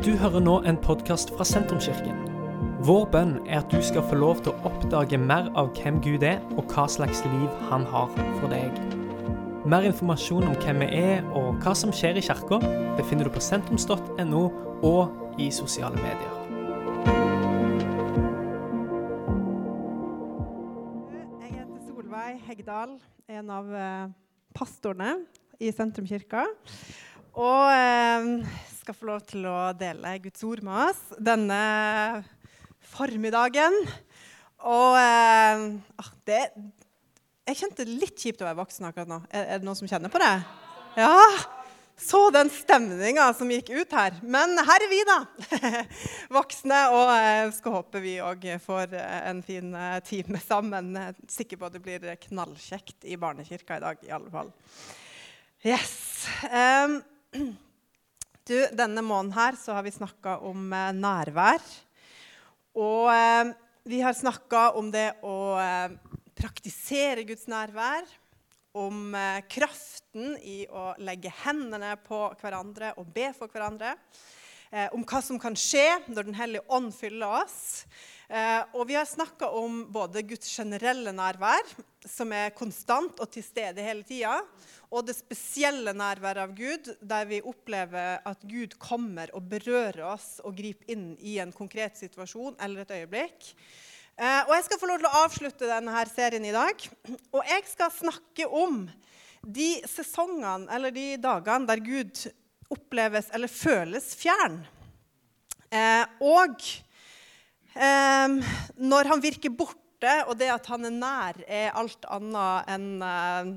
Du hører nå en podkast fra Sentrumskirken. Vår bønn er at du skal få lov til å oppdage mer av hvem Gud er, og hva slags liv han har for deg. Mer informasjon om hvem vi er og hva som skjer i kirka, befinner du på sentrums.no og i sosiale medier. Jeg heter Solveig Hegdal, en av eh, pastorene i Sentrumskirka. Og eh, skal få lov til å dele Guds ord med oss denne formiddagen. Og eh, ah, det Jeg kjente det litt kjipt å være voksen akkurat nå. Er, er det noen som kjenner på det? Ja! Så den stemninga som gikk ut her. Men her er vi, da. Voksne. Og jeg skal håpe vi òg får eh, en fin eh, time sammen. Er Sikker på at det blir knallkjekt i barnekirka i dag, i alle fall. Yes. Um, du, denne måneden her så har vi snakka om eh, nærvær. Og eh, vi har snakka om det å eh, praktisere Guds nærvær. Om eh, kraften i å legge hendene på hverandre og be for hverandre. Eh, om hva som kan skje når Den hellige ånd fyller oss. Eh, og vi har snakka om både Guds generelle nærvær, som er konstant og til stede hele tida, og det spesielle nærværet av Gud, der vi opplever at Gud kommer og berører oss og griper inn i en konkret situasjon eller et øyeblikk. Eh, og Jeg skal få lov til å avslutte denne serien i dag. Og jeg skal snakke om de sesongene eller de dagene der Gud oppleves eller føles fjern. Eh, og når han virker borte, og det at han er nær, er alt annet enn eh,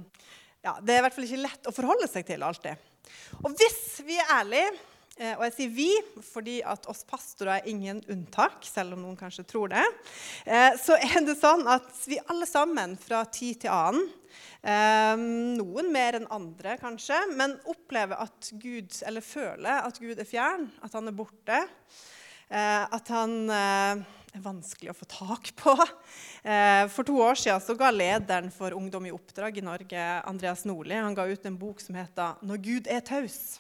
ja, Det er i hvert fall ikke lett å forholde seg til alltid. Og hvis vi er ærlige, eh, og jeg sier vi fordi at oss pastorer er ingen unntak, selv om noen kanskje tror det, eh, så er det sånn at vi alle sammen fra tid til annen eh, noen mer enn andre, kanskje, men opplever at Gud, eller føler at Gud er fjern, at han er borte. Eh, at han eh, er vanskelig å få tak på. Eh, for to år siden så ga lederen for Ungdom i oppdrag i Norge, Andreas Nordli, han ga ut en bok som heter 'Når Gud er taus'.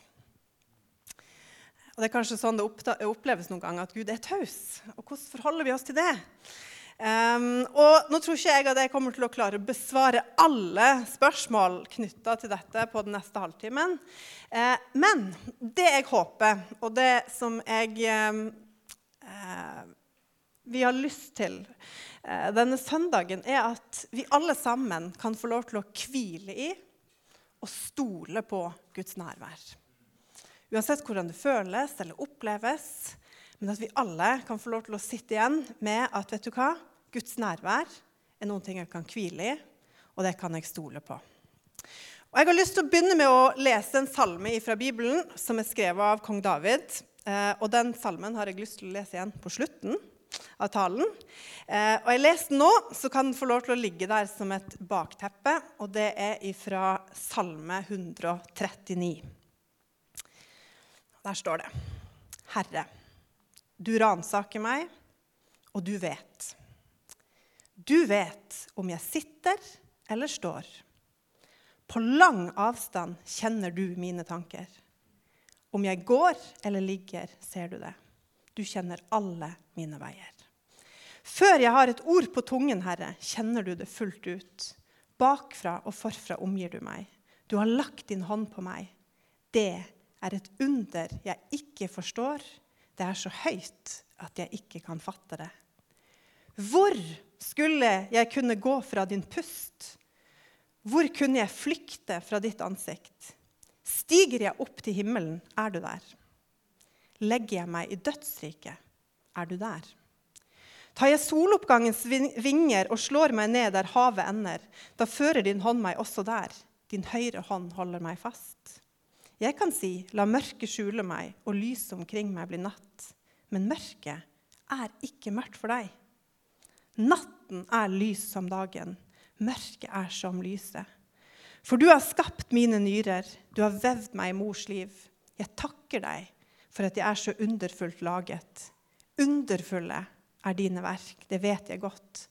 Og Det er kanskje sånn det oppleves noen ganger, at Gud er taus. Og hvordan forholder vi oss til det? Um, og Nå tror ikke jeg at jeg kommer til å klare å besvare alle spørsmål knytta til dette på den neste halvtimen. Uh, men det jeg håper, og det som jeg uh, vi har lyst til uh, denne søndagen, er at vi alle sammen kan få lov til å hvile i og stole på Guds nærvær. Uansett hvordan det føles eller oppleves. Men at vi alle kan få lov til å sitte igjen med at vet du hva? Guds nærvær er noen ting jeg kan hvile i, og det kan jeg stole på. Og Jeg har lyst til å begynne med å lese en salme fra Bibelen som er skrevet av kong David. Eh, og Den salmen har jeg lyst til å lese igjen på slutten av talen. Eh, og Jeg leser nå, så kan den få lov til å ligge der som et bakteppe. Og det er fra Salme 139. Der står det Herre, du ransaker meg, og du vet. Du vet om jeg sitter eller står. På lang avstand kjenner du mine tanker. Om jeg går eller ligger, ser du det. Du kjenner alle mine veier. Før jeg har et ord på tungen, Herre, kjenner du det fullt ut. Bakfra og forfra omgir du meg. Du har lagt din hånd på meg. Det er et under jeg ikke forstår. Det er så høyt at jeg ikke kan fatte det. Hvor skulle jeg kunne gå fra din pust? Hvor kunne jeg flykte fra ditt ansikt? Stiger jeg opp til himmelen, er du der. Legger jeg meg i dødsriket, er du der. Tar jeg soloppgangens vinger og slår meg ned der havet ender, da fører din hånd meg også der. Din høyre hånd holder meg fast. Jeg kan si, la mørket skjule meg, og lyset omkring meg bli natt. Men mørket er ikke mørkt for deg. Natten er lys som dagen, mørket er som lyset. For du har skapt mine nyrer, du har vevd meg i mors liv. Jeg takker deg for at jeg er så underfullt laget. Underfulle er dine verk, det vet jeg godt.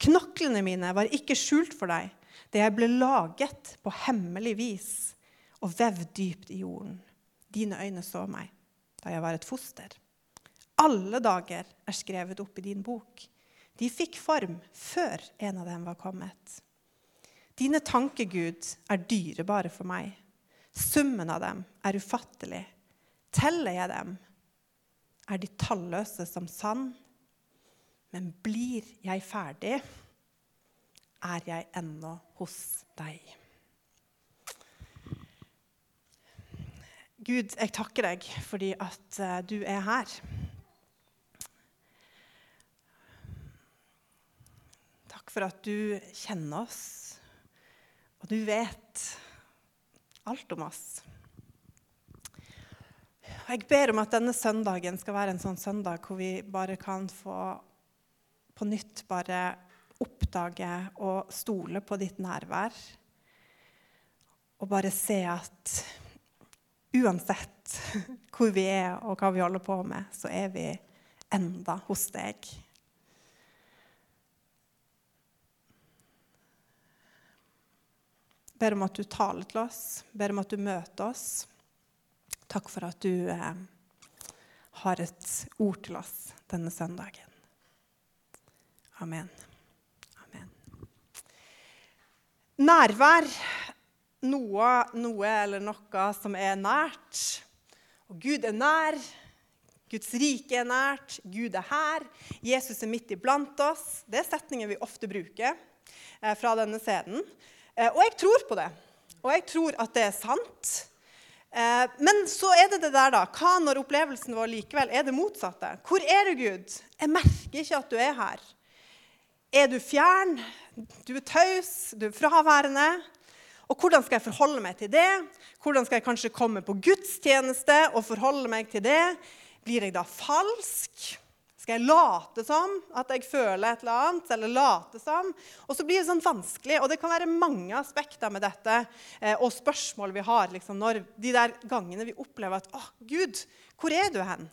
Knoklene mine var ikke skjult for deg da jeg ble laget på hemmelig vis og vevd dypt i jorden. Dine øyne så meg da jeg var et foster. Alle dager er skrevet opp i din bok. De fikk form før en av dem var kommet. Dine tanker, Gud, er dyrebare for meg. Summen av dem er ufattelig. Teller jeg dem, er de talløse som sand. Men blir jeg ferdig, er jeg ennå hos deg. Gud, jeg takker deg fordi at eh, du er her. Takk for at du kjenner oss, og du vet alt om oss. Og Jeg ber om at denne søndagen skal være en sånn søndag hvor vi bare kan få på nytt bare oppdage og stole på ditt nærvær. Og bare se at uansett hvor vi er og hva vi holder på med, så er vi enda hos deg. Ber om at du taler til oss, ber om at du møter oss. Takk for at du eh, har et ord til oss denne søndagen. Amen. Amen. Nærvær noe, noe eller noe som er nært. Og Gud er nær. Guds rike er nært. Gud er her. Jesus er midt iblant oss. Det er setninger vi ofte bruker eh, fra denne scenen. Eh, og jeg tror på det. Og jeg tror at det er sant. Eh, men så er det det der, da. Hva når opplevelsen vår likevel er det motsatte? Hvor er du, Gud? Jeg merker ikke at du er her. Er du fjern? Du er taus? Du er fraværende? Og hvordan skal jeg forholde meg til det? Hvordan skal jeg kanskje komme på gudstjeneste og forholde meg til det? Blir jeg da falsk? Skal jeg late som at jeg føler et eller annet? eller late som? Og så blir det sånn vanskelig, og det kan være mange aspekter med dette eh, og spørsmål vi har liksom, når de der gangene vi opplever at 'Å, Gud, hvor er du hen?'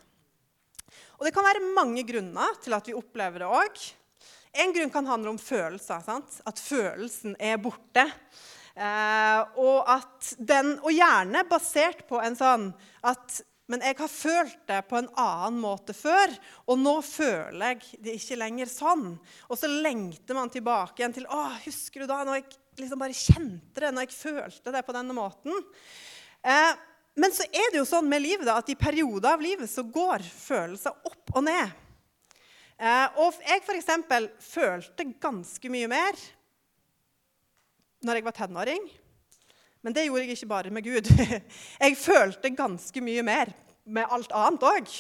Og det kan være mange grunner til at vi opplever det òg. En grunn kan handle om følelser. Sant? At følelsen er borte. Eh, og, den, og, gjerne basert på en sånn at Men jeg har følt det på en annen måte før, og nå føler jeg det ikke lenger sånn. Og så lengter man tilbake igjen til å, Husker du da når jeg liksom bare kjente det, når jeg følte det på denne måten? Eh, men så er det jo sånn med livet da, at i perioder av livet så går følelser opp og ned. Eh, og jeg f.eks. følte ganske mye mer når jeg var tenåring. Men det gjorde jeg ikke bare med Gud. Jeg følte ganske mye mer med alt annet òg.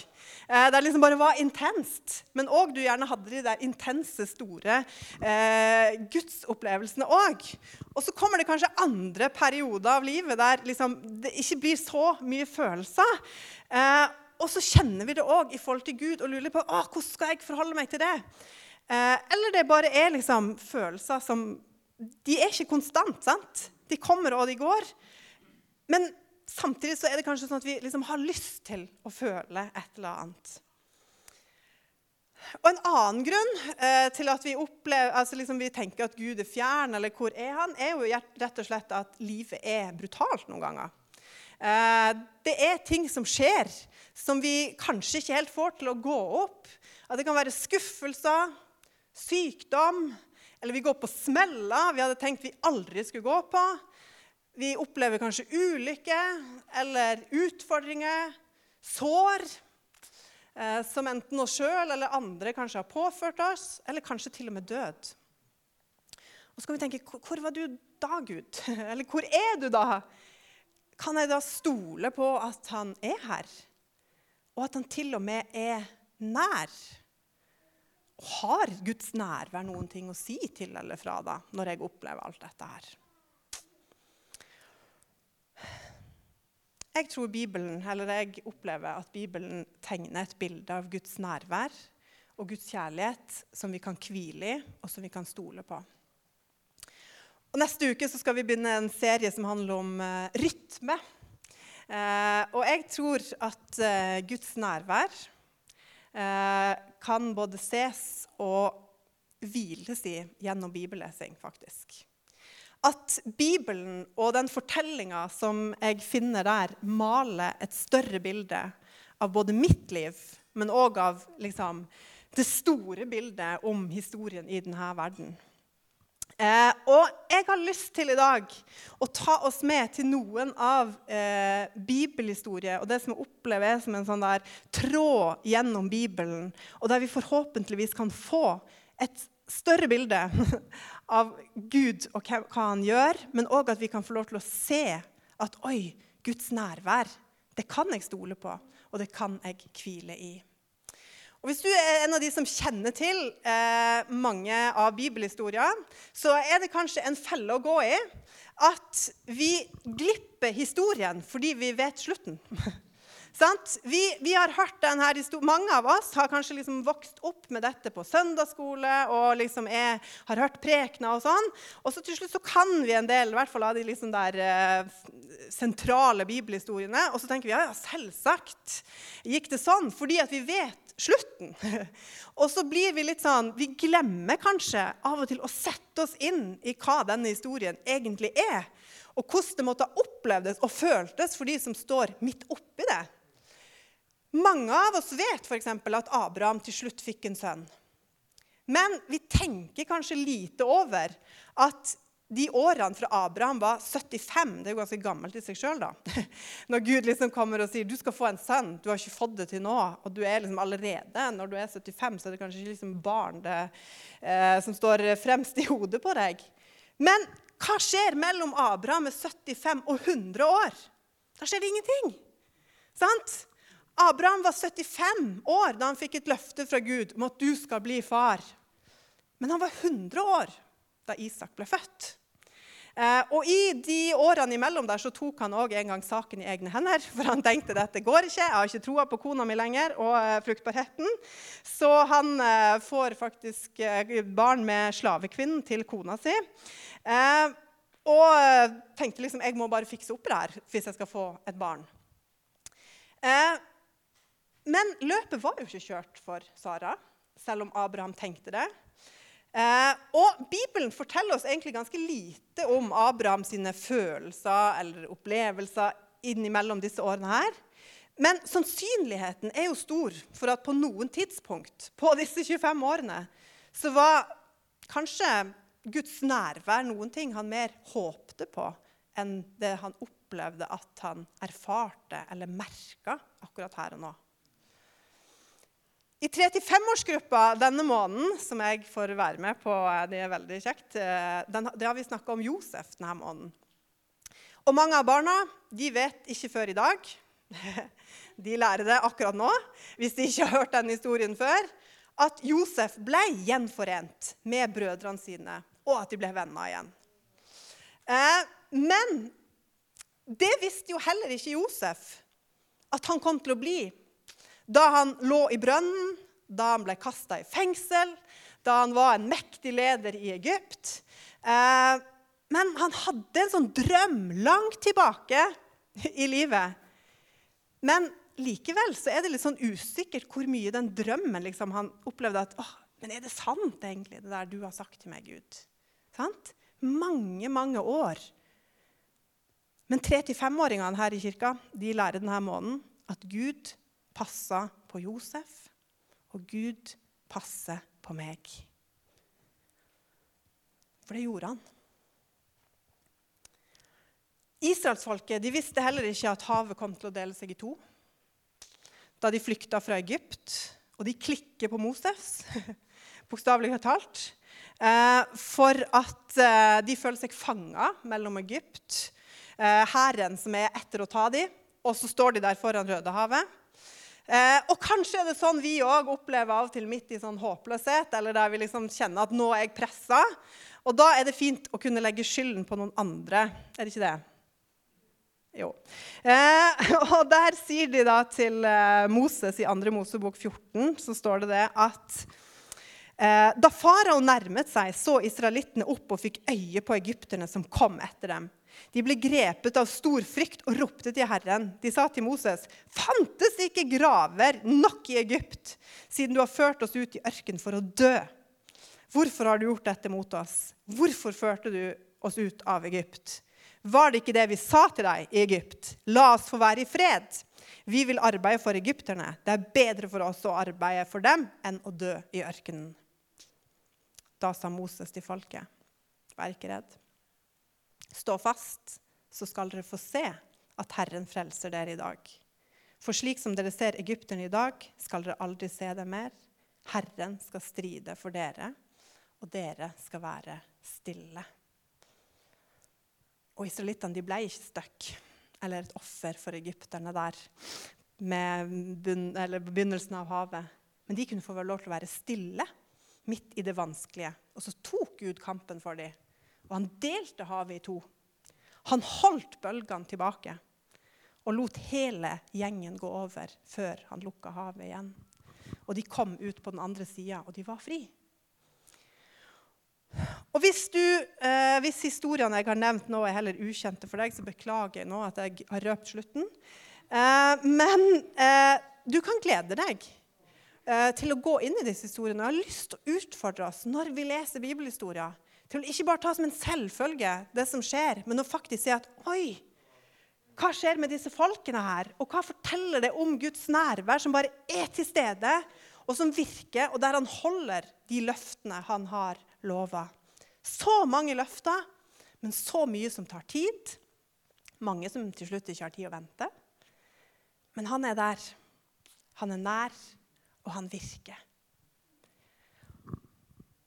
Eh, det liksom bare var intenst. Men òg du gjerne hadde de der intense, store eh, gudsopplevelsene òg. Og så kommer det kanskje andre perioder av livet der liksom, det ikke blir så mye følelser. Eh, og så kjenner vi det òg i forhold til Gud og lurer på å, hvordan skal jeg forholde meg til det. Eh, eller det bare er liksom følelser som de er ikke konstant. sant? De kommer og de går. Men samtidig så er det kanskje sånn at vi liksom har lyst til å føle et eller annet. Og En annen grunn eh, til at vi, opplever, altså liksom vi tenker at Gud er fjern, eller hvor er han, er jo rett og slett at livet er brutalt noen ganger. Eh, det er ting som skjer, som vi kanskje ikke helt får til å gå opp. At det kan være skuffelser, sykdom, eller vi går på smeller vi hadde tenkt vi aldri skulle gå på. Vi opplever kanskje ulykke eller utfordringer, sår, eh, som enten oss sjøl eller andre kanskje har påført oss, eller kanskje til og med død. Og så kan vi tenke Hvor var du da, Gud? Eller hvor er du da? Kan jeg da stole på at han er her? Og at han til og med er nær? Har Guds nærvær noen ting å si til eller fra da, når jeg opplever alt dette her? Jeg tror Bibelen, eller jeg opplever at Bibelen tegner et bilde av Guds nærvær og Guds kjærlighet som vi kan hvile i, og som vi kan stole på. Og neste uke skal vi begynne en serie som handler om uh, rytme. Uh, og jeg tror at uh, Guds nærvær kan både ses og hviles i gjennom bibellesing, faktisk. At Bibelen og den fortellinga som jeg finner der, maler et større bilde av både mitt liv, men òg av liksom, det store bildet om historien i denne verden. Eh, og jeg har lyst til i dag å ta oss med til noen av eh, bibelhistorier og det som jeg opplever er som en sånn der tråd gjennom Bibelen, og der vi forhåpentligvis kan få et større bilde av Gud og hva, han gjør, men òg at vi kan få lov til å se at oi, Guds nærvær, det kan jeg stole på, og det kan jeg hvile i. Og Hvis du er en av de som kjenner til eh, mange av bibelhistorier, så er det kanskje en felle å gå i at vi glipper historien fordi vi vet slutten. Vi, vi, har hørt denne Mange av oss har kanskje liksom vokst opp med dette på søndagsskole og liksom er, har hørt prekener og sånn. Og så til slutt så kan vi en del i hvert fall av de liksom der eh, sentrale bibelhistoriene. Og så tenker vi ja, ja, selvsagt gikk det sånn, fordi at vi vet slutten. og så blir vi litt sånn Vi glemmer kanskje av og til å sette oss inn i hva denne historien egentlig er. Og hvordan det måtte ha opplevdes og føltes for de som står midt oppi det. Mange av oss vet f.eks. at Abraham til slutt fikk en sønn. Men vi tenker kanskje lite over at de årene fra Abraham var 75. Det er jo ganske gammelt i seg sjøl. Når Gud liksom kommer og sier du skal få en sønn, du har ikke fått det til nå, og du er liksom allerede Når du er 75, så er det kanskje ikke liksom barn det, eh, som står fremst i hodet på deg. Men hva skjer mellom Abraham med 75 og 100 år? Da skjer det ingenting. Sant? Abraham var 75 år da han fikk et løfte fra Gud om at du skal bli far. Men han var 100 år da Isak ble født. Eh, og I de årene imellom der så tok han også en gang saken i egne hender. For han tenkte dette går ikke, jeg har ikke troa på kona mi lenger og eh, fruktbarheten. Så han eh, får faktisk eh, barn med slavekvinnen til kona si. Eh, og eh, tenkte liksom jeg må bare fikse opp det her hvis jeg skal få et barn. Men løpet var jo ikke kjørt for Sara, selv om Abraham tenkte det. Eh, og Bibelen forteller oss egentlig ganske lite om Abraham sine følelser eller opplevelser innimellom disse årene her. Men sannsynligheten er jo stor for at på noen tidspunkt på disse 25 årene så var kanskje Guds nærvær noen ting han mer håpte på enn det han opplevde at han erfarte eller merka akkurat her og nå. I 3-5-årsgruppa denne måneden, som jeg får være med på, eh, det er veldig kjekt, eh, den, det har vi snakka om Josef denne måneden. Og mange av barna de vet ikke før i dag. De lærer det akkurat nå, hvis de ikke har hørt den historien før. At Josef ble gjenforent med brødrene sine, og at de ble venner igjen. Eh, men det visste jo heller ikke Josef at han kom til å bli da han lå i brønnen, da han ble kasta i fengsel, da han var en mektig leder i Egypt. Eh, men han hadde en sånn drøm langt tilbake i livet. Men likevel så er det litt sånn usikkert hvor mye den drømmen liksom, han opplevde at åh, Men er det sant, egentlig, det der du har sagt til meg, Gud? Sant? Mange, mange år. Men 3-5-åringene her i kirka de lærer denne måneden at Gud passa på Josef, og Gud passer på meg. For det gjorde han. Israelsfolket visste heller ikke at havet kom til å dele seg i to. Da de flykta fra Egypt, og de klikker på Moses, bokstavelig talt, eh, for at eh, de føler seg fanga mellom Egypt, eh, hæren som er etter å ta dem, og så står de der foran Rødehavet. Eh, og kanskje er det sånn vi òg opplever av og til midt i sånn håpløshet, eller der vi liksom kjenner at nå er jeg pressa. Og da er det fint å kunne legge skylden på noen andre. Er det ikke det? Jo. Eh, og der sier de da til eh, Moses i 2. Mosebok 14 så står det det at eh, da farao nærmet seg, så israelittene opp og fikk øye på egypterne som kom etter dem. De ble grepet av stor frykt og ropte til Herren. De sa til Moses.: Fantes det ikke graver nok i Egypt, siden du har ført oss ut i ørkenen for å dø? Hvorfor har du gjort dette mot oss? Hvorfor førte du oss ut av Egypt? Var det ikke det vi sa til deg i Egypt? La oss få være i fred. Vi vil arbeide for egypterne. Det er bedre for oss å arbeide for dem enn å dø i ørkenen. Da sa Moses til folket, vær ikke redd. Stå fast, så skal dere få se at Herren frelser dere i dag. For slik som dere ser egypterne i dag, skal dere aldri se dem mer. Herren skal stride for dere, og dere skal være stille. Og israelittene ble ikke stuck, eller et offer for egypterne der med begynnelsen av havet. Men de kunne få lov til å være stille midt i det vanskelige. Og så tok Gud kampen for dem, og han delte havet i to. Han holdt bølgene tilbake og lot hele gjengen gå over før han lukka havet igjen. Og de kom ut på den andre sida, og de var fri. Og hvis, du, eh, hvis historiene jeg har nevnt nå, er heller ukjente for deg, så beklager jeg nå at jeg har røpt slutten. Eh, men eh, du kan glede deg eh, til å gå inn i disse historiene. Jeg har lyst til å utfordre oss når vi leser bibelhistorier, til å ikke bare ta som en selvfølge det som skjer, men å faktisk si at oi, hva skjer med disse folkene her? Og hva forteller det om Guds nærvær, som bare er til stede, og som virker, og der han holder de løftene han har lova? Så mange løfter, men så mye som tar tid. Mange som til slutt ikke har tid å vente. Men han er der. Han er nær, og han virker.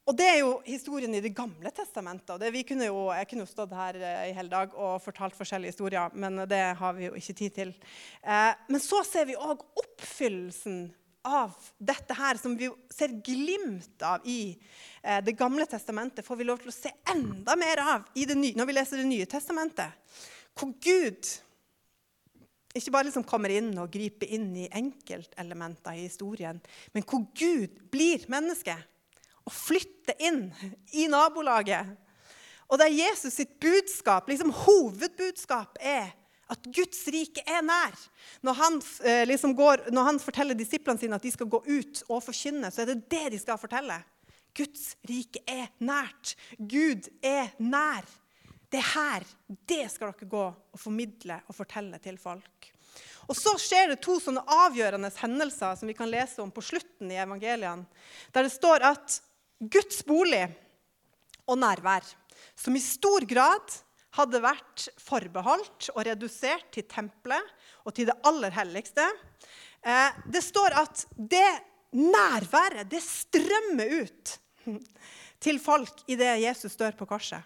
Og Det er jo historien i Det gamle testamentet. det, kunne jo, Jeg kunne jo stått her eh, i hele dag og fortalt forskjellige historier, men det har vi jo ikke tid til. Eh, men så ser vi òg oppfyllelsen av dette her, som vi ser glimt av i eh, Det gamle testamentet, får vi lov til å se enda mer av nye, når vi leser Det nye testamentet. Hvor Gud ikke bare liksom kommer inn og griper inn i enkeltelementer i historien, men hvor Gud blir menneske å flytte inn i nabolaget. Og der Jesus sitt budskap, liksom hovedbudskap, er at Guds rike er nær. Når han, eh, liksom går, når han forteller disiplene sine at de skal gå ut og forkynne, så er det det de skal fortelle. Guds rike er nært. Gud er nær. Det er her. Det skal dere gå og formidle og fortelle til folk. Og Så skjer det to sånne avgjørende hendelser som vi kan lese om på slutten i evangeliene. Der det står at Guds bolig og nærvær, som i stor grad hadde vært forbeholdt og redusert til tempelet og til det aller helligste. Eh, det står at det nærværet, det strømmer ut til folk idet Jesus dør på korset.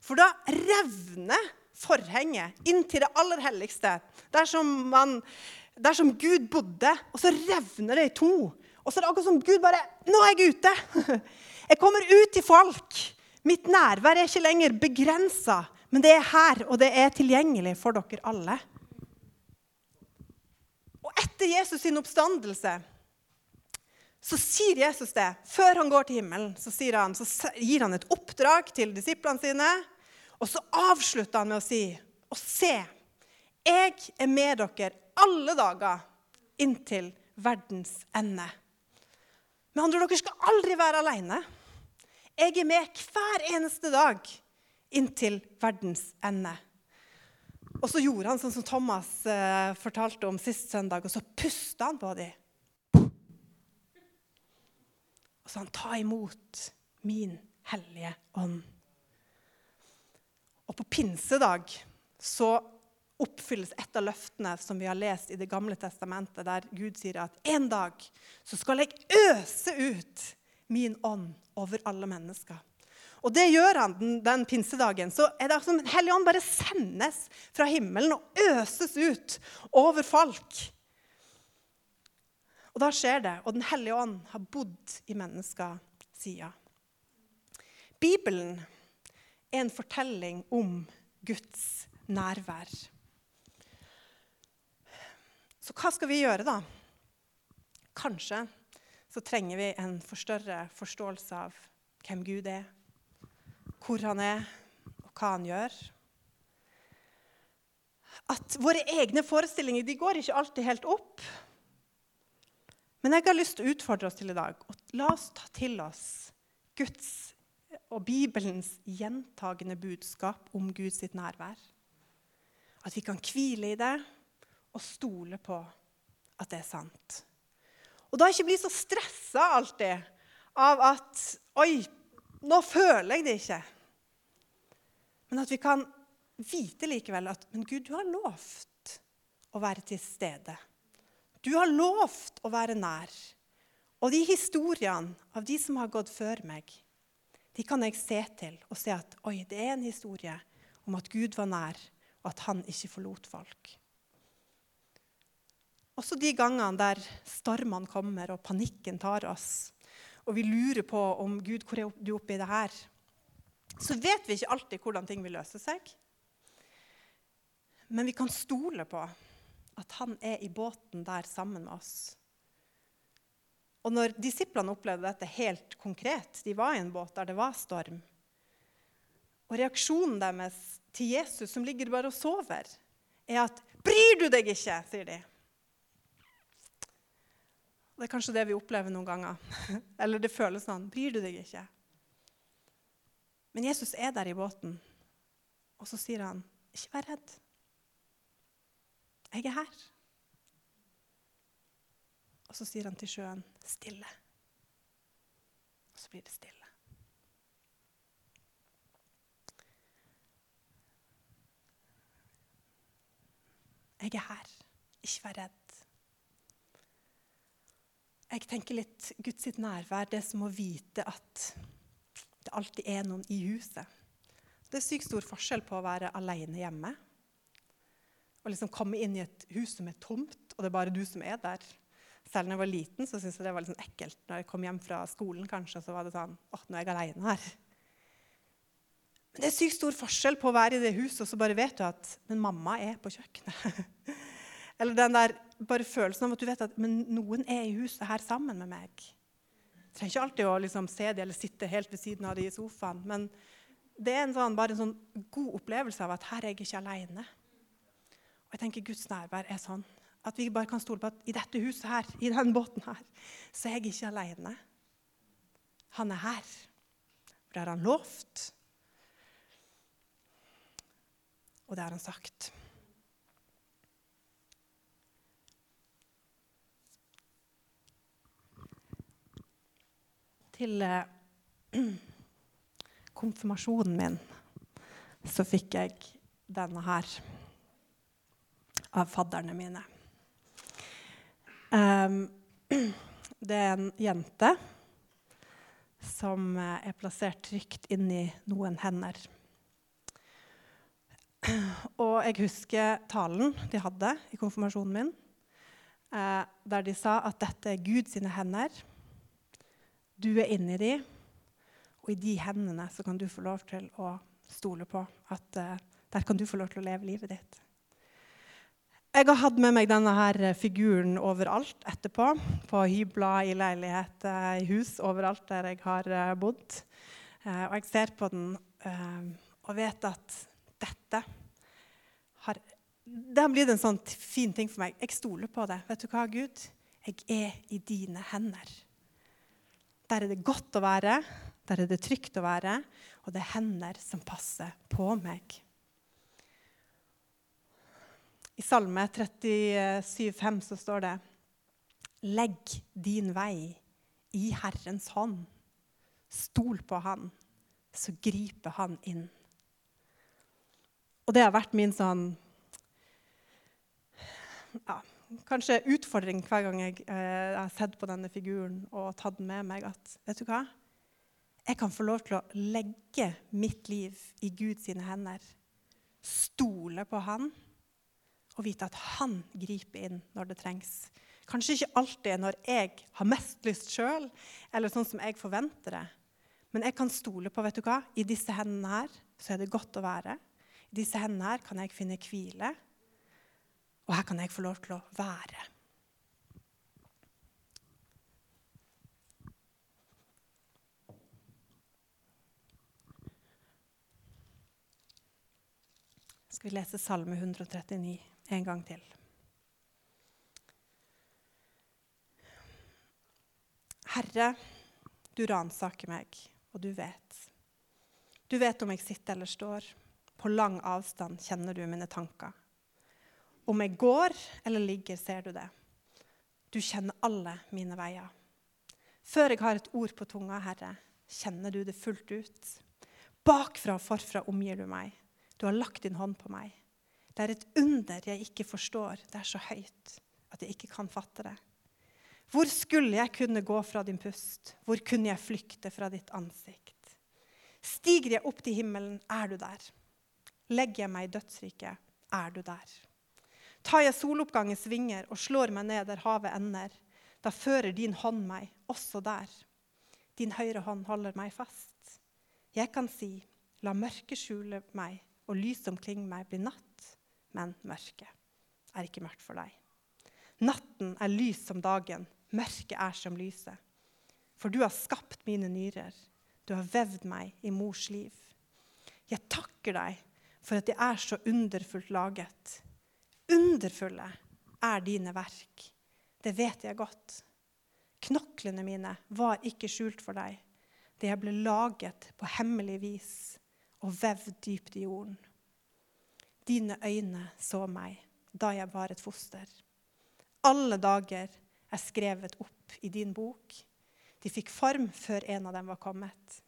For da revner forhenget inn til det aller helligste, der man, der som Gud bodde, og så revner det i to. Og så er det akkurat som Gud bare Nå er jeg ute! Jeg kommer ut til folk. Mitt nærvær er ikke lenger begrensa, men det er her, og det er tilgjengelig for dere alle. Og etter Jesus sin oppstandelse så sier Jesus det. Før han går til himmelen, så, han, så gir han et oppdrag til disiplene sine. Og så avslutter han med å si Og se, jeg er med dere alle dager inntil verdens ende. Med andre ord, dere skal aldri være alene. Jeg er med hver eneste dag inntil verdens ende. Og så gjorde han sånn som Thomas eh, fortalte om sist søndag, og så pusta han på dem. Og så han, 'Ta imot min hellige ånd'. Og på pinsedag så oppfylles et av løftene som vi har lest i Det gamle testamentet, der Gud sier at en dag så skal jeg øse ut min ånd over alle mennesker. Og det gjør han den, den pinsedagen. Så er det som Hellig ånd bare sendes fra himmelen og øses ut over folk. Og da skjer det. Og Den hellige ånd har bodd i mennesker siden. Bibelen er en fortelling om Guds nærvær. Så hva skal vi gjøre, da? Kanskje så trenger vi en forstørre forståelse av hvem Gud er, hvor han er, og hva han gjør. At våre egne forestillinger de går ikke alltid helt opp. Men jeg har lyst til å utfordre oss til i dag. og La oss ta til oss Guds og Bibelens gjentagende budskap om Guds nærvær. At vi kan hvile i det og stole på at det er sant. Og da ikke bli så stressa alltid av at Oi, nå føler jeg det ikke. Men at vi kan vite likevel at Men Gud, du har lovt å være til stede. Du har lovt å være nær. Og de historiene av de som har gått før meg, de kan jeg se til og se at oi, det er en historie om at Gud var nær, og at han ikke forlot folk. Også de gangene der stormene kommer og panikken tar oss, og vi lurer på om Gud, hvor er du oppi det her? Så vet vi ikke alltid hvordan ting vil løse seg. Men vi kan stole på at han er i båten der sammen med oss. Og når disiplene opplevde dette helt konkret, de var i en båt der det var storm, og reaksjonen deres til Jesus, som ligger bare og sover, er at 'Bryr du deg ikke?' sier de. Det er kanskje det vi opplever noen ganger. Eller det føles sånn. Bryr du deg ikke? Men Jesus er der i båten, og så sier han, 'Ikke vær redd. Jeg er her.' Og så sier han til sjøen, 'Stille.' Og så blir det stille. Jeg er her. Ikke vær redd. Jeg tenker litt Guds nærvær, det som å vite at det alltid er noen i huset. Det er sykt stor forskjell på å være alene hjemme og liksom komme inn i et hus som er tomt, og det er bare du som er der. Selv da jeg var liten, så syntes jeg det var liksom ekkelt. Når jeg kom hjem fra skolen, kanskje, så var det sånn Å, nå er jeg alene her. Men det er sykt stor forskjell på å være i det huset, og så bare vet du at Men mamma er på kjøkkenet. Eller den der bare følelsen av at du vet at men noen er i huset her sammen med meg. Du trenger ikke alltid å liksom se dem eller sitte helt ved siden av dem i sofaen. Men det er en sånn, bare en sånn god opplevelse av at her er jeg ikke alene. Og jeg tenker Guds nærvær er sånn at vi bare kan stole på at i dette huset her, i denne båten her, så er jeg ikke alene. Han er her. For det har han lovt. Og det har han sagt. Til eh, konfirmasjonen min så fikk jeg denne her av fadderne mine. Um, det er en jente som er plassert trygt inni noen hender. Og jeg husker talen de hadde i konfirmasjonen min, eh, der de sa at dette er Guds hender. Du er inni de, og i de hendene så kan du få lov til å stole på at uh, der kan du få lov til å leve livet ditt. Jeg har hatt med meg denne her figuren overalt etterpå. På hybler, i leilighet, i hus, overalt der jeg har eh, bodd. Eh, og jeg ser på den og vet at dette har Det har blitt en sånn fin ting for meg. Jeg stoler på det. Vet du hva, Gud? Jeg er i dine hender. Der er det godt å være, der er det trygt å være, og det er hender som passer på meg. I Salme 37,5 så står det Legg din vei i Herrens hånd. Stol på Han, så griper Han inn. Og det har vært min sånn ja, Kanskje utfordring hver gang jeg eh, har sett på denne figuren og tatt den med meg, at vet du hva? Jeg kan få lov til å legge mitt liv i Guds hender. Stole på Han og vite at Han griper inn når det trengs. Kanskje ikke alltid når jeg har mest lyst sjøl, eller sånn som jeg forventer det. Men jeg kan stole på vet du hva? I disse hendene her så er det godt å være. I disse hendene her kan jeg finne hvile. Og her kan jeg få lov til å være. Skal vi lese Salme 139 en gang til. Herre, du ransaker meg, og du vet. Du vet om jeg sitter eller står. På lang avstand kjenner du mine tanker. Om jeg går eller ligger, ser du det. Du kjenner alle mine veier. Før jeg har et ord på tunga, Herre, kjenner du det fullt ut. Bakfra og forfra omgir du meg. Du har lagt din hånd på meg. Det er et under jeg ikke forstår. Det er så høyt at jeg ikke kan fatte det. Hvor skulle jeg kunne gå fra din pust? Hvor kunne jeg flykte fra ditt ansikt? Stiger jeg opp til himmelen, er du der. Legger jeg meg i dødsriket, er du der. Tar jeg soloppgangens vinger og slår meg ned der havet ender, da fører din hånd meg også der. Din høyre hånd holder meg fast. Jeg kan si, la mørket skjule meg, og lyset omkring meg blir natt. Men mørket er ikke mørkt for deg. Natten er lys som dagen, mørket er som lyset. For du har skapt mine nyrer, du har vevd meg i mors liv. Jeg takker deg for at jeg er så underfullt laget. Underfulle er dine verk. Det vet jeg godt. Knoklene mine var ikke skjult for deg. Det jeg ble laget på hemmelig vis og vevd dypt i jorden. Dine øyne så meg da jeg var et foster. Alle dager er skrevet opp i din bok. De fikk form før en av dem var kommet.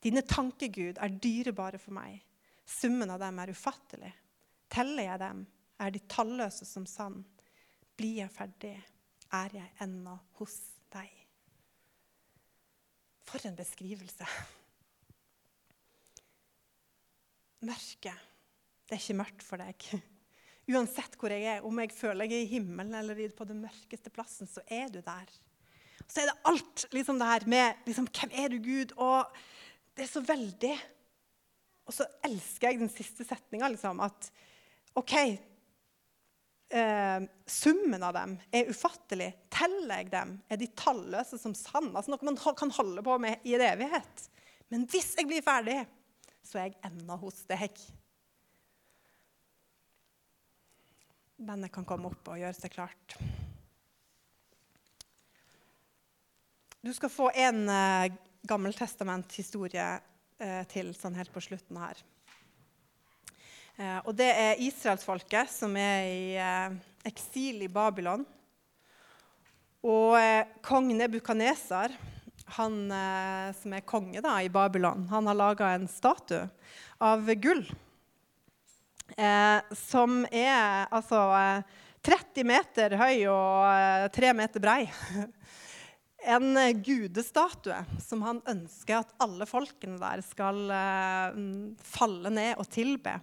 Dine tankegud er dyrebare for meg. Summen av dem er ufattelig. Teller jeg dem, er de talløse som sand. Blir jeg ferdig, er jeg ennå hos deg. For en beskrivelse. Mørket, det er ikke mørkt for deg. Uansett hvor jeg er, om jeg føler jeg er i himmelen eller på den mørkeste plassen, så er du der. Så er det alt liksom det her med liksom, Hvem er du, Gud? Og det er så veldig Og så elsker jeg den siste setninga, liksom, at OK eh, Summen av dem er ufattelig. Teller jeg dem, er de talløse som sand. Altså noe man kan holde på med i en evighet. Men hvis jeg blir ferdig, så er jeg ennå hos deg. Bandet kan komme opp og gjøre seg klart. Du skal få en eh, gammeltestament-historie uh, til sånn helt på slutten her. Uh, og det er israelsfolket som er i uh, eksil i Babylon. Og kong Nebukaneser, han som er konge da, i Babylon, han har laga en statue av gull. som er altså 30 meter høy og 3 meter brei. en gudestatue som han ønsker at alle folkene der skal eh, falle ned og tilbe.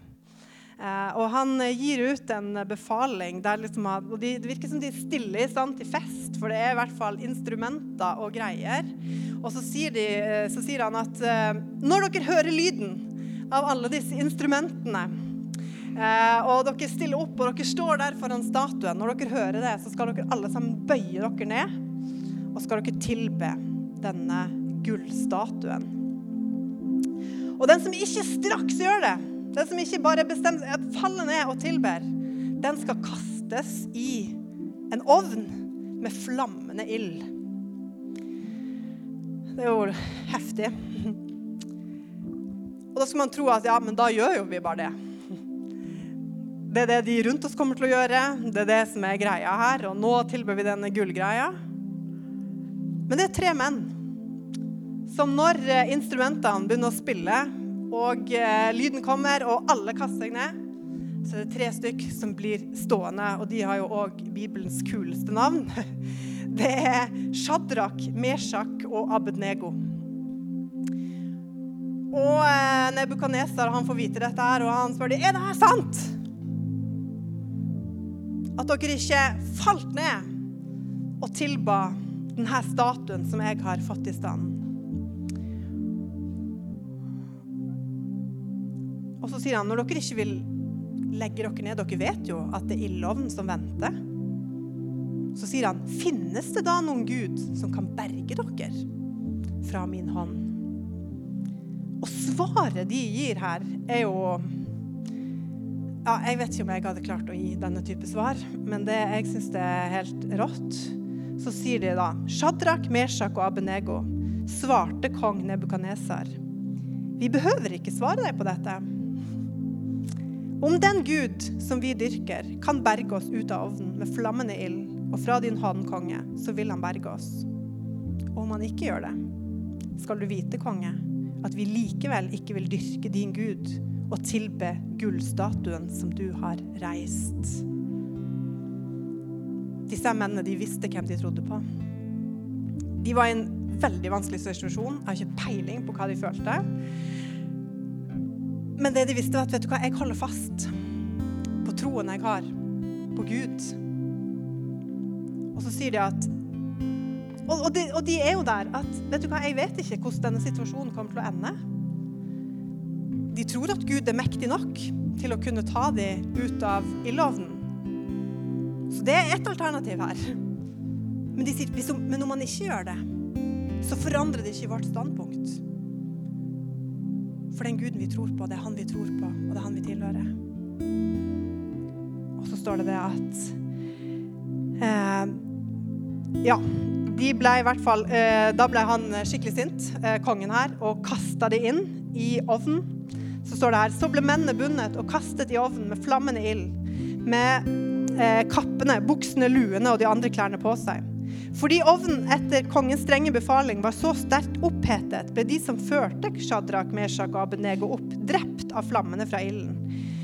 Uh, og han gir ut en befaling der liksom, og de, det virker som de stiller sant, til fest, for det er i hvert fall instrumenter og greier. Og så sier, de, uh, så sier han at når dere hører lyden av alle disse instrumentene og dere stiller opp og dere står der foran statuen. Når dere hører det, så skal dere alle sammen bøye dere ned og skal dere tilbe denne gullstatuen. Og den som ikke straks gjør det, den som ikke bare bestemmer seg faller ned og tilber, den skal kastes i en ovn med flammende ild. Det er jo heftig. Og da skal man tro at ja, men da gjør jo vi bare det. Det er det de rundt oss kommer til å gjøre. Det er det som er greia her. Og nå tilber vi denne gullgreia. Men det er tre menn som når eh, instrumentene begynner å spille, og eh, lyden kommer, og alle kaster seg ned, så er det tre stykk som blir stående, og de har jo òg Bibelens kuleste navn. Det er Shadrach, Meshach og Abednego. Og eh, Nebukaneser han får vite dette, her, og han spør de, er det her sant. At dere ikke falt ned og tilba denne statuen som jeg har fått i stand. Og så sier han når dere ikke vil legge dere ned Dere vet jo at det er ildovn som venter. Så sier han, finnes det da noen Gud som kan berge dere fra min hånd? Og svaret de gir her, er jo ja, Jeg vet ikke om jeg hadde klart å gi denne type svar, men det, jeg syns det er helt rått så sier de da Shadrach, Meshach og Abenego svarte kong Nebukadnesar. Vi behøver ikke svare deg på dette. Om den Gud som vi dyrker, kan berge oss ut av ovnen med flammende ild, og fra din hånd, konge, så vil han berge oss. Og om han ikke gjør det, skal du vite, konge, at vi likevel ikke vil dyrke din Gud og tilbe gullstatuen som du har reist. Disse mennene de visste hvem de trodde på. De var i en veldig vanskelig situasjon. Jeg har ikke peiling på hva de følte. Men det de visste, var at vet du hva, jeg holder fast på troen jeg har på Gud. Og så sier de at og, og, de, og, de, er jo der at vet du hva, jeg vet ikke hvordan denne situasjonen kommer til å ende. De tror at Gud er mektig nok til å kunne ta dem ut av ildovnen. Så det er ett alternativ her. Men de sier men om man ikke gjør det, så forandrer det ikke vårt standpunkt. For den Guden vi tror på, det er han vi tror på, og det er han vi tilhører. Og så står det det at eh, Ja, de ble i hvert fall eh, Da ble han skikkelig sint, eh, kongen her, og kasta de inn i ovnen. Så står det her Så ble mennene bundet og kastet i ovnen med flammende ild, med eh, kappene, buksene, luene og de andre klærne på seg. Fordi ovnen etter kongens strenge befaling var så sterkt opphetet, ble de som førte Shadrach, Meshach og Abenego opp, drept av flammene fra ilden.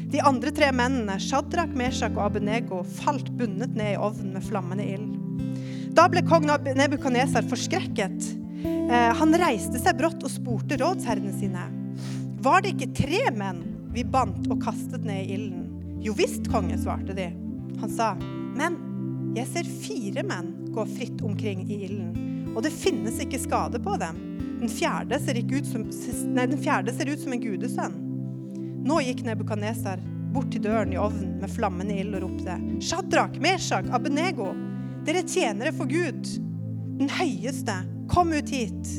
De andre tre mennene, Shadrach, Meshach og Abenego, falt bundet ned i ovnen med flammende ild. Da ble kong Nebukadnesar forskrekket. Eh, han reiste seg brått og spurte rådsherrene sine. Var det ikke tre menn vi bandt og kastet ned i ilden? Jo visst, konge, svarte de. Han sa, men jeg ser fire menn gå fritt omkring i ilden, og det finnes ikke skade på dem. Den fjerde ser, som, nei, den fjerde ser ut som en gudesønn. Nå gikk Nebukadnesar bort til døren i ovnen med flammende ild og ropte, Shadrach, Meshach, Abenego, dere tjenere for Gud, den høyeste, kom ut hit.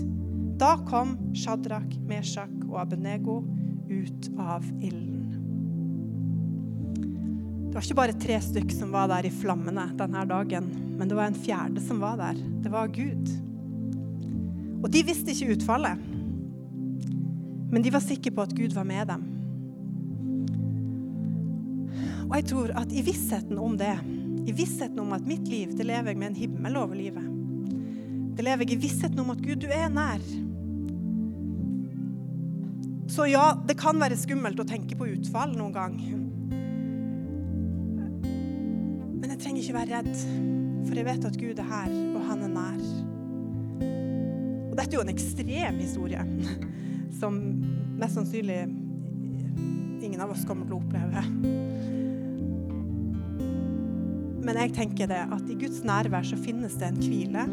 Da kom Shadrach, Meshach og Abenego ut av ilden. Det var ikke bare tre stykk som var der i flammene denne dagen, men det var en fjerde som var der. Det var Gud. Og de visste ikke utfallet, men de var sikre på at Gud var med dem. Og jeg tror at i vissheten om det i vissheten om at mitt liv, det lever jeg med en himmel over livet. Det lever jeg i vissheten om at Gud, du er nær. Så ja, det kan være skummelt å tenke på utfall noen gang. Trenger ikke være redd, for jeg vet at Gud er her, og han er nær. Og dette er jo en ekstrem historie, som mest sannsynlig ingen av oss kommer til å oppleve. Men jeg tenker det at i Guds nærvær så finnes det en hvile,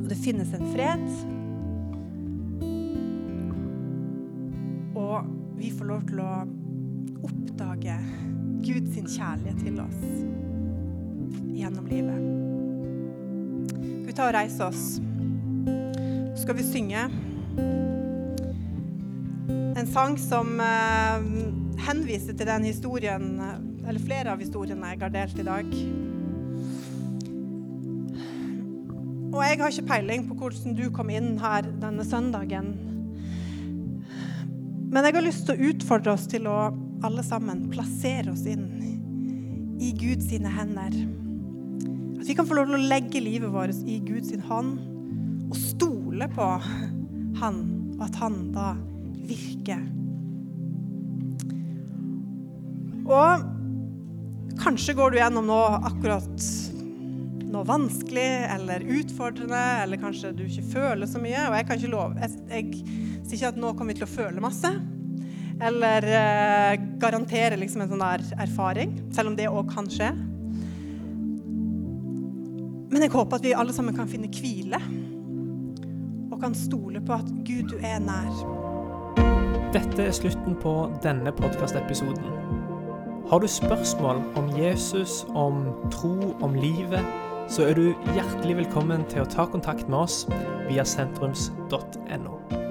og det finnes en fred. Og vi får lov til å oppdage Guds kjærlighet til oss gjennom livet. Skal vi ta og reise oss? Skal vi synge en sang som eh, henviser til den historien eller flere av historiene jeg har delt i dag. Og jeg har ikke peiling på hvordan du kom inn her denne søndagen. Men jeg har lyst til å utfordre oss til å alle sammen plassere oss inn i Guds hender. At vi kan få lov til å legge livet vårt i Guds hånd og stole på Han, og at Han da virker. Og Kanskje går du gjennom noe akkurat noe vanskelig eller utfordrende, eller kanskje du ikke føler så mye. Og jeg kan ikke love Jeg, jeg sier ikke at nå kommer vi til å føle masse. Eller eh, garantere liksom en sånn der erfaring, selv om det òg kan skje. Men jeg håper at vi alle sammen kan finne hvile, og kan stole på at Gud, du er nær. Dette er slutten på denne podkastepisoden. Har du spørsmål om Jesus, om tro, om livet, så er du hjertelig velkommen til å ta kontakt med oss via sentrums.no.